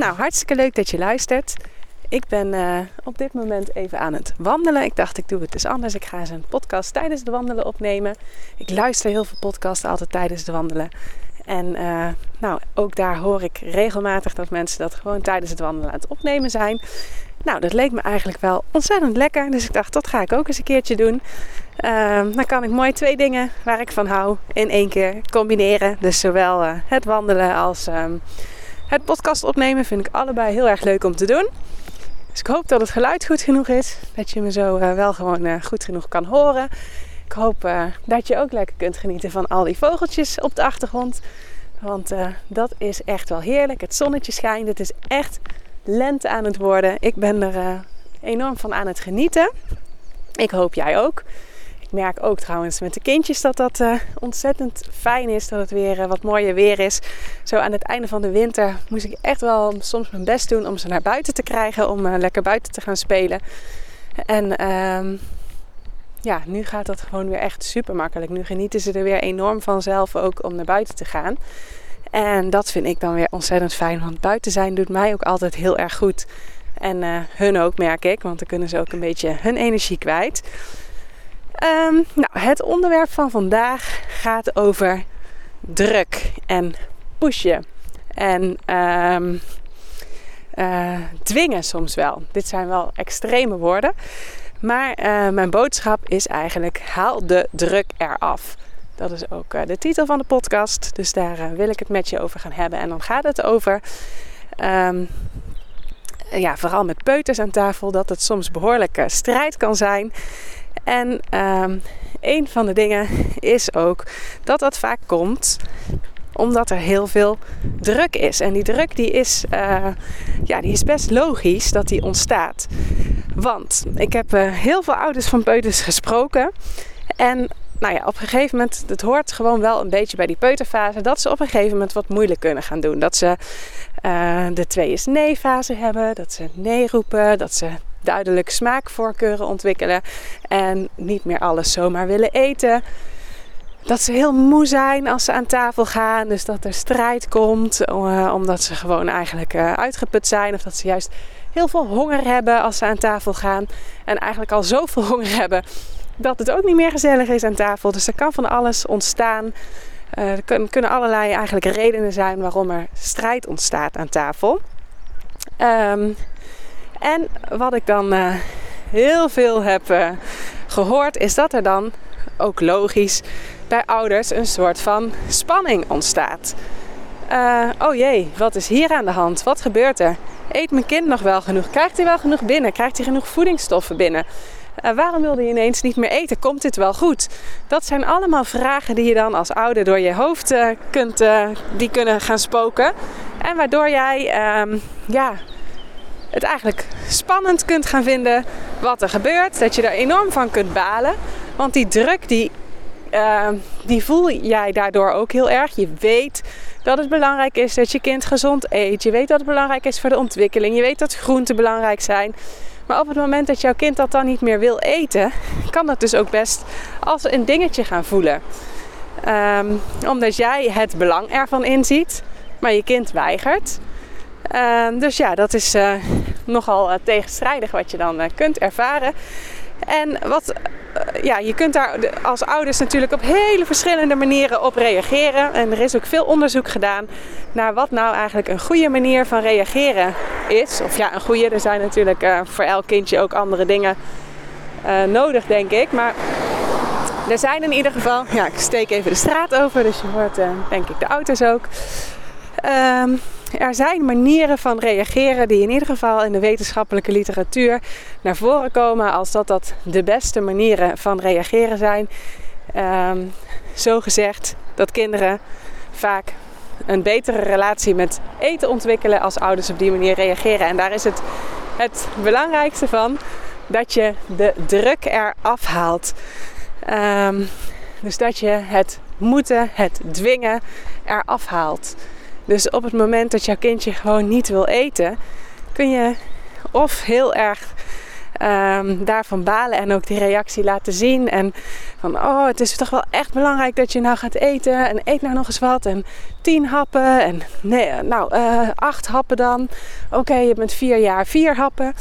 Nou, hartstikke leuk dat je luistert. Ik ben uh, op dit moment even aan het wandelen. Ik dacht, ik doe het dus anders. Ik ga eens een podcast tijdens het wandelen opnemen. Ik luister heel veel podcasts altijd tijdens het wandelen. En uh, nou, ook daar hoor ik regelmatig dat mensen dat gewoon tijdens het wandelen aan het opnemen zijn. Nou, dat leek me eigenlijk wel ontzettend lekker. Dus ik dacht, dat ga ik ook eens een keertje doen. Uh, dan kan ik mooi twee dingen waar ik van hou in één keer combineren. Dus zowel uh, het wandelen als um, het podcast opnemen vind ik allebei heel erg leuk om te doen. Dus ik hoop dat het geluid goed genoeg is. Dat je me zo uh, wel gewoon uh, goed genoeg kan horen. Ik hoop uh, dat je ook lekker kunt genieten van al die vogeltjes op de achtergrond. Want dat is echt wel heerlijk. Het zonnetje schijnt. Het is echt lente aan het worden. Ik ben er enorm van aan het genieten. Ik hoop jij ook. Ik merk ook trouwens met de kindjes dat dat uh, ontzettend fijn is. Dat het weer uh, wat mooier weer is. Zo aan het einde van de winter moest ik echt wel soms mijn best doen om ze naar buiten te krijgen. Om uh, lekker buiten te gaan spelen. En ehm, ja, nu gaat dat gewoon weer echt super makkelijk. Nu genieten ze er weer enorm van zelf ook om naar buiten te gaan. En dat vind ik dan weer ontzettend fijn. Want buiten zijn doet mij ook altijd heel erg goed. En hun ook merk ik. Want dan kunnen ze ook een beetje hun energie kwijt. Um, nou, het onderwerp van vandaag gaat over druk en pushen. En um, uh, dwingen soms wel. Dit zijn wel extreme woorden. Maar uh, mijn boodschap is eigenlijk: haal de druk eraf. Dat is ook uh, de titel van de podcast. Dus daar wil ik het met je over gaan hebben. En dan gaat het over. Um, ja, vooral met peuters aan tafel, dat het soms behoorlijk strijd kan zijn. En um, een van de dingen is ook dat dat vaak komt omdat er heel veel druk is. En die druk die is, uh, ja, die is best logisch dat die ontstaat. Want ik heb uh, heel veel ouders van peuters gesproken. En nou ja, op een gegeven moment, het hoort gewoon wel een beetje bij die peuterfase, dat ze op een gegeven moment wat moeilijk kunnen gaan doen. Dat ze uh, de twee is nee fase hebben, dat ze nee roepen, dat ze duidelijk smaakvoorkeuren ontwikkelen en niet meer alles zomaar willen eten. Dat ze heel moe zijn als ze aan tafel gaan, dus dat er strijd komt uh, omdat ze gewoon eigenlijk uh, uitgeput zijn of dat ze juist heel veel honger hebben als ze aan tafel gaan en eigenlijk al zoveel honger hebben dat het ook niet meer gezellig is aan tafel. Dus er kan van alles ontstaan. Uh, er kunnen allerlei eigenlijk redenen zijn waarom er strijd ontstaat aan tafel. Um, en wat ik dan uh, heel veel heb uh, gehoord, is dat er dan ook logisch bij ouders een soort van spanning ontstaat. Uh, oh jee, wat is hier aan de hand? Wat gebeurt er? Eet mijn kind nog wel genoeg? Krijgt hij wel genoeg binnen? Krijgt hij genoeg voedingsstoffen binnen? Waarom wilde je ineens niet meer eten? Komt dit wel goed? Dat zijn allemaal vragen die je dan als ouder door je hoofd kunt, die kunnen gaan spoken. En waardoor jij ehm, ja, het eigenlijk spannend kunt gaan vinden wat er gebeurt. Dat je er enorm van kunt balen. Want die druk, die, uh, die voel jij daardoor ook heel erg. Je weet dat het belangrijk is dat je kind gezond eet. Je weet dat het belangrijk is voor de ontwikkeling. Je weet dat groenten belangrijk zijn. Maar op het moment dat jouw kind dat dan niet meer wil eten, kan dat dus ook best als een dingetje gaan voelen. Um, omdat jij het belang ervan inziet, maar je kind weigert. Uh, dus ja, dat is uh, nogal uh, tegenstrijdig wat je dan kunt ervaren. En wat, ja, je kunt daar als ouders natuurlijk op hele verschillende manieren op reageren. En er is ook veel onderzoek gedaan naar wat nou eigenlijk een goede manier van reageren is. Of ja, een goede, er zijn natuurlijk voor elk kindje ook andere dingen nodig, denk ik. Maar er zijn in ieder geval, ja, ik steek even de straat over, dus je hoort denk ik de auto's ook. Um, er zijn manieren van reageren die in ieder geval in de wetenschappelijke literatuur naar voren komen als dat dat de beste manieren van reageren zijn. Um, zo gezegd dat kinderen vaak een betere relatie met eten ontwikkelen als ouders op die manier reageren. En daar is het het belangrijkste van dat je de druk eraf haalt. Um, dus dat je het moeten, het dwingen eraf haalt. Dus op het moment dat jouw kindje gewoon niet wil eten, kun je of heel erg um, daarvan balen en ook die reactie laten zien. En van, oh, het is toch wel echt belangrijk dat je nou gaat eten. En eet nou nog eens wat. En tien happen. En nee, nou, uh, acht happen dan. Oké, je bent vier jaar, vier happen.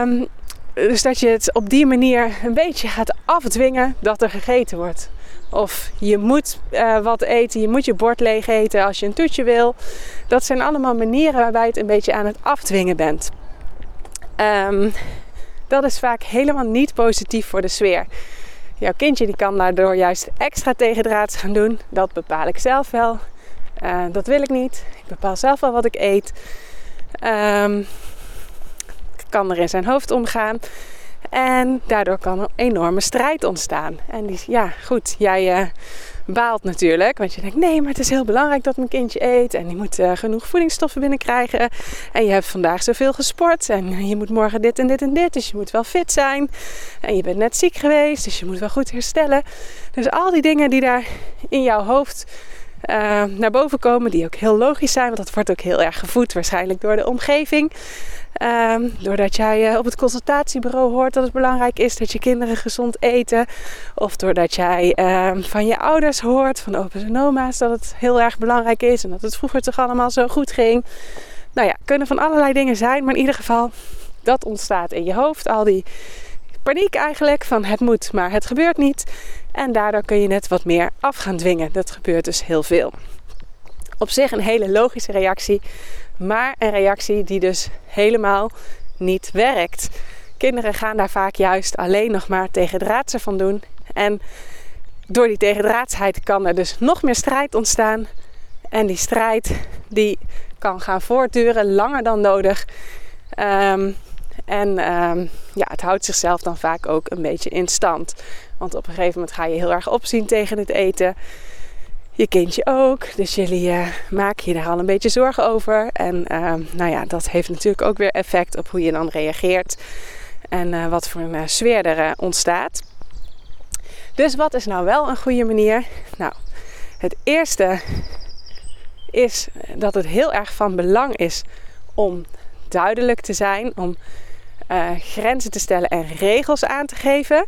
Um, dus dat je het op die manier een beetje gaat afdwingen dat er gegeten wordt. Of je moet uh, wat eten, je moet je bord leeg eten als je een toetje wil. Dat zijn allemaal manieren waarbij je het een beetje aan het afdwingen bent. Um, dat is vaak helemaal niet positief voor de sfeer. Jouw kindje die kan daardoor juist extra tegendraads gaan doen. Dat bepaal ik zelf wel. Uh, dat wil ik niet. Ik bepaal zelf wel wat ik eet. Um, kan er in zijn hoofd omgaan. En daardoor kan een enorme strijd ontstaan. En die, ja, goed, jij uh, baalt natuurlijk. Want je denkt, nee, maar het is heel belangrijk dat mijn kindje eet. En die moet uh, genoeg voedingsstoffen binnenkrijgen. En je hebt vandaag zoveel gesport. En je moet morgen dit en dit en dit. Dus je moet wel fit zijn. En je bent net ziek geweest. Dus je moet wel goed herstellen. Dus al die dingen die daar in jouw hoofd uh, naar boven komen. Die ook heel logisch zijn. Want dat wordt ook heel erg gevoed waarschijnlijk door de omgeving. Ehm, doordat jij uh, op het consultatiebureau hoort dat het belangrijk is dat je kinderen gezond eten. Of doordat jij uh, van je ouders hoort, van opa's en oma's, dat het heel erg belangrijk is. En dat het vroeger toch allemaal zo goed ging. Nou ja, kunnen van allerlei dingen zijn. Maar in ieder geval, dat ontstaat in je hoofd. Al die paniek eigenlijk van het moet, maar het gebeurt niet. En daardoor kun je het wat meer af gaan dwingen. Dat gebeurt dus heel veel. Op zich een hele logische reactie, maar een reactie die dus helemaal niet werkt. Kinderen gaan daar vaak juist alleen nog maar tegendraadse van doen. En door die tegendraadsheid kan er dus nog meer strijd ontstaan. En die strijd die kan gaan voortduren langer dan nodig. Um, en um, ja, het houdt zichzelf dan vaak ook een beetje in stand. Want op een gegeven moment ga je heel erg opzien tegen het eten. Je kindje ook. Dus jullie uh, maken je daar al een beetje zorgen over. En uh, nou ja, dat heeft natuurlijk ook weer effect op hoe je dan reageert. En uh, wat voor een sfeer er ontstaat. Dus wat is nou wel een goede manier? Nou, het eerste is dat het heel erg van belang is om duidelijk te zijn, om grenzen te stellen en regels aan te geven.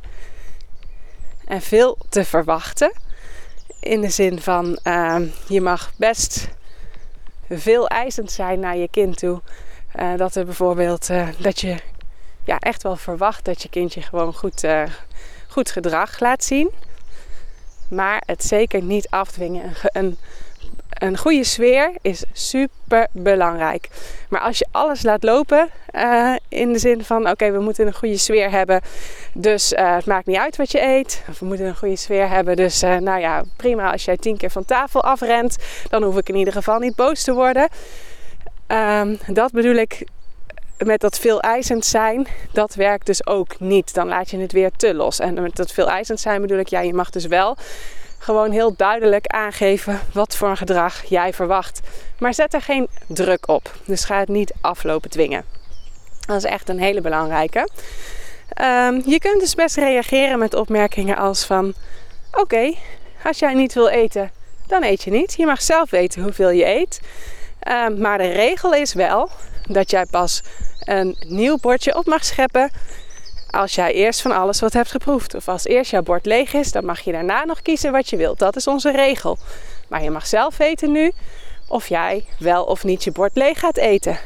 En veel te verwachten. In de zin van uh, je mag best veel eisend zijn naar je kind toe. Uh, dat er bijvoorbeeld dat je ja, echt wel verwacht dat je kindje gewoon goed, goed gedrag laat zien. Maar het zeker niet afdwingen. Een, een goede sfeer is super belangrijk. Maar als je alles laat lopen, uh, in de zin van: oké, we moeten een goede sfeer hebben. Dus uh, het maakt niet uit wat je eet. Of we moeten een goede sfeer hebben. Dus uh, nou ja, prima als jij tien keer van tafel afrent. Dan hoef ik in ieder geval niet boos te worden. Um, dat bedoel ik met dat veel eisend zijn, dat werkt dus ook niet. Dan laat je het weer te los. En met dat veel eisend zijn bedoel ik, ja, je mag dus wel gewoon heel duidelijk aangeven wat voor een gedrag jij verwacht. Maar zet er geen druk op. Dus ga het niet aflopen dwingen. Dat is echt een hele belangrijke. Um, je kunt dus best reageren met opmerkingen als van... Oké, als jij niet wil eten, dan eet je niet. Je mag zelf weten hoeveel je eet. Um, maar de regel is wel dat jij pas een nieuw bordje op mag scheppen als jij eerst van alles wat hebt geproefd. Of als eerst jouw bord leeg is, dan mag je daarna nog kiezen wat je wilt. Dat is onze regel. Maar je mag zelf weten nu of jij wel of niet je bord leeg gaat eten.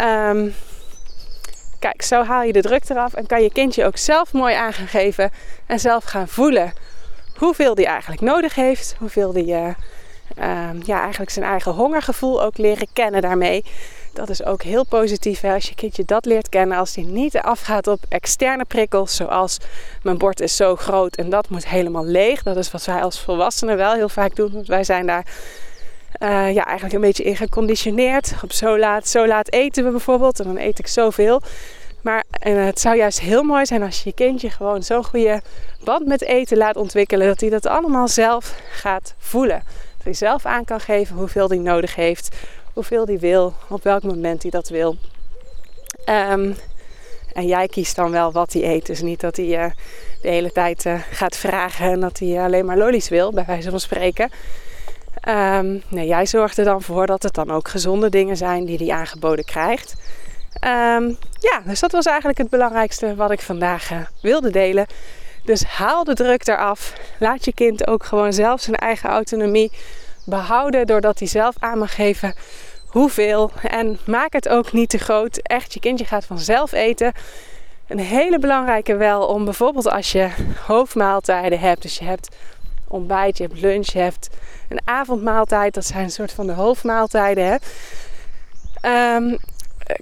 Um, kijk, zo haal je de druk eraf en kan je kindje ook zelf mooi aan gaan geven en zelf gaan voelen hoeveel die eigenlijk nodig heeft, hoeveel die uh, ja, eigenlijk zijn eigen hongergevoel ook leren kennen daarmee. Dat is ook heel positief hè? als je kindje dat leert kennen. Als die niet afgaat op externe prikkels, zoals mijn bord is zo groot en dat moet helemaal leeg. Dat is wat wij als volwassenen wel heel vaak doen. Want wij zijn daar uh, ja, eigenlijk een beetje in geconditioneerd. Op zo laat, zo laat eten we bijvoorbeeld en dan eet ik zoveel. Maar en het zou juist heel mooi zijn als je je kindje gewoon zo'n goede band met eten laat ontwikkelen. Dat hij dat allemaal zelf gaat voelen. Dat hij zelf aan kan geven hoeveel hij nodig heeft, hoeveel hij wil, op welk moment hij dat wil. Um, en jij kiest dan wel wat hij eet. Dus niet dat hij uh, de hele tijd uh, gaat vragen en dat hij alleen maar lollies wil, bij wijze van spreken. Um, nee, jij zorgt er dan voor dat het dan ook gezonde dingen zijn die hij aangeboden krijgt. Um, ja, dus dat was eigenlijk het belangrijkste wat ik vandaag wilde delen. Dus haal de druk eraf. Laat je kind ook gewoon zelf zijn eigen autonomie behouden doordat hij zelf aan mag geven hoeveel. En maak het ook niet te groot. Echt, je kindje gaat vanzelf eten. Een hele belangrijke wel om bijvoorbeeld als je hoofdmaaltijden hebt. Dus je hebt ontbijt, je hebt lunch, je hebt een avondmaaltijd. Dat zijn een soort van de hoofdmaaltijden. Hè? Um,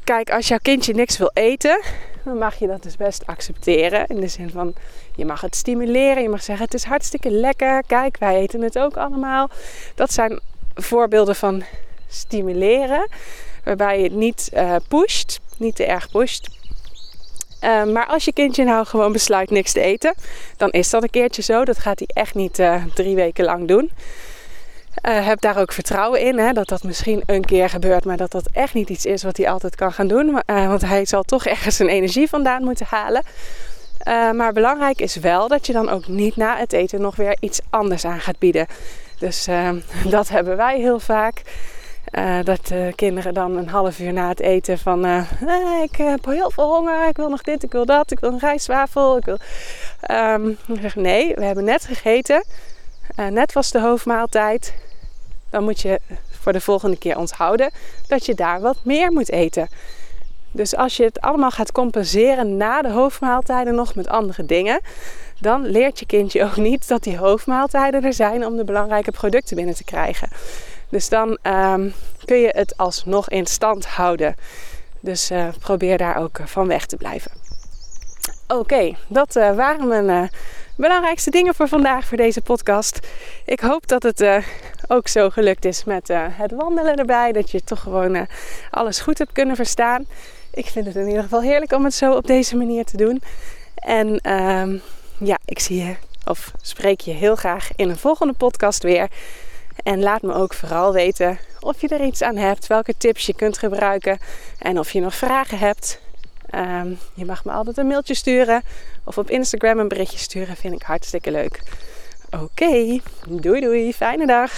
kijk, als jouw kindje niks wil eten, dan mag je dat dus best accepteren. In de zin van, je mag het stimuleren. Je mag zeggen, het is hartstikke lekker. Kijk, wij eten het ook allemaal. Dat zijn voorbeelden van stimuleren. Waarbij je het niet uh, pusht, niet te erg pusht. Uh, maar als je kindje nou gewoon besluit niks te eten, dan is dat een keertje zo. Dat gaat hij echt niet uh, drie weken lang doen. Heb daar ook vertrouwen in hè, dat dat misschien een keer gebeurt, maar dat dat echt niet iets is wat hij altijd kan gaan doen. want hij zal toch ergens zijn energie vandaan moeten halen. maar belangrijk is wel dat je dan ook niet na het eten nog weer iets anders aan gaat bieden. Dus dat hebben wij heel vaak. Dat de kinderen dan een half uur na het eten van ik heb heel veel honger, ik wil nog dit, ik wil dat, ik wil een rijstwafel. Ik wil... Um, ik zeg nee, we hebben net gegeten. Net was de hoofdmaaltijd. Dan moet je voor de volgende keer onthouden dat je daar wat meer moet eten. Dus als je het allemaal gaat compenseren na de hoofdmaaltijden nog met andere dingen, dan leert je kindje ook niet dat die hoofdmaaltijden er zijn om de belangrijke producten binnen te krijgen. Dus dan um, kun je het alsnog in stand houden. Dus uh, probeer daar ook uh, van weg te blijven. Oké, dat uh, waren mijn belangrijkste dingen voor vandaag, voor deze podcast. Ik hoop dat het ook zo gelukt is met het wandelen erbij. Dat je toch gewoon alles goed hebt kunnen verstaan. Ik vind het in ieder geval heerlijk om het zo op deze manier te doen. En um, ja, ik zie je of spreek je heel graag in een volgende podcast weer. En laat me ook vooral weten of je er iets aan hebt, welke tips je kunt gebruiken en of je nog vragen hebt. Um, je mag me altijd een mailtje sturen of op Instagram een berichtje sturen, vind ik hartstikke leuk. Oké, doei doei, fijne dag.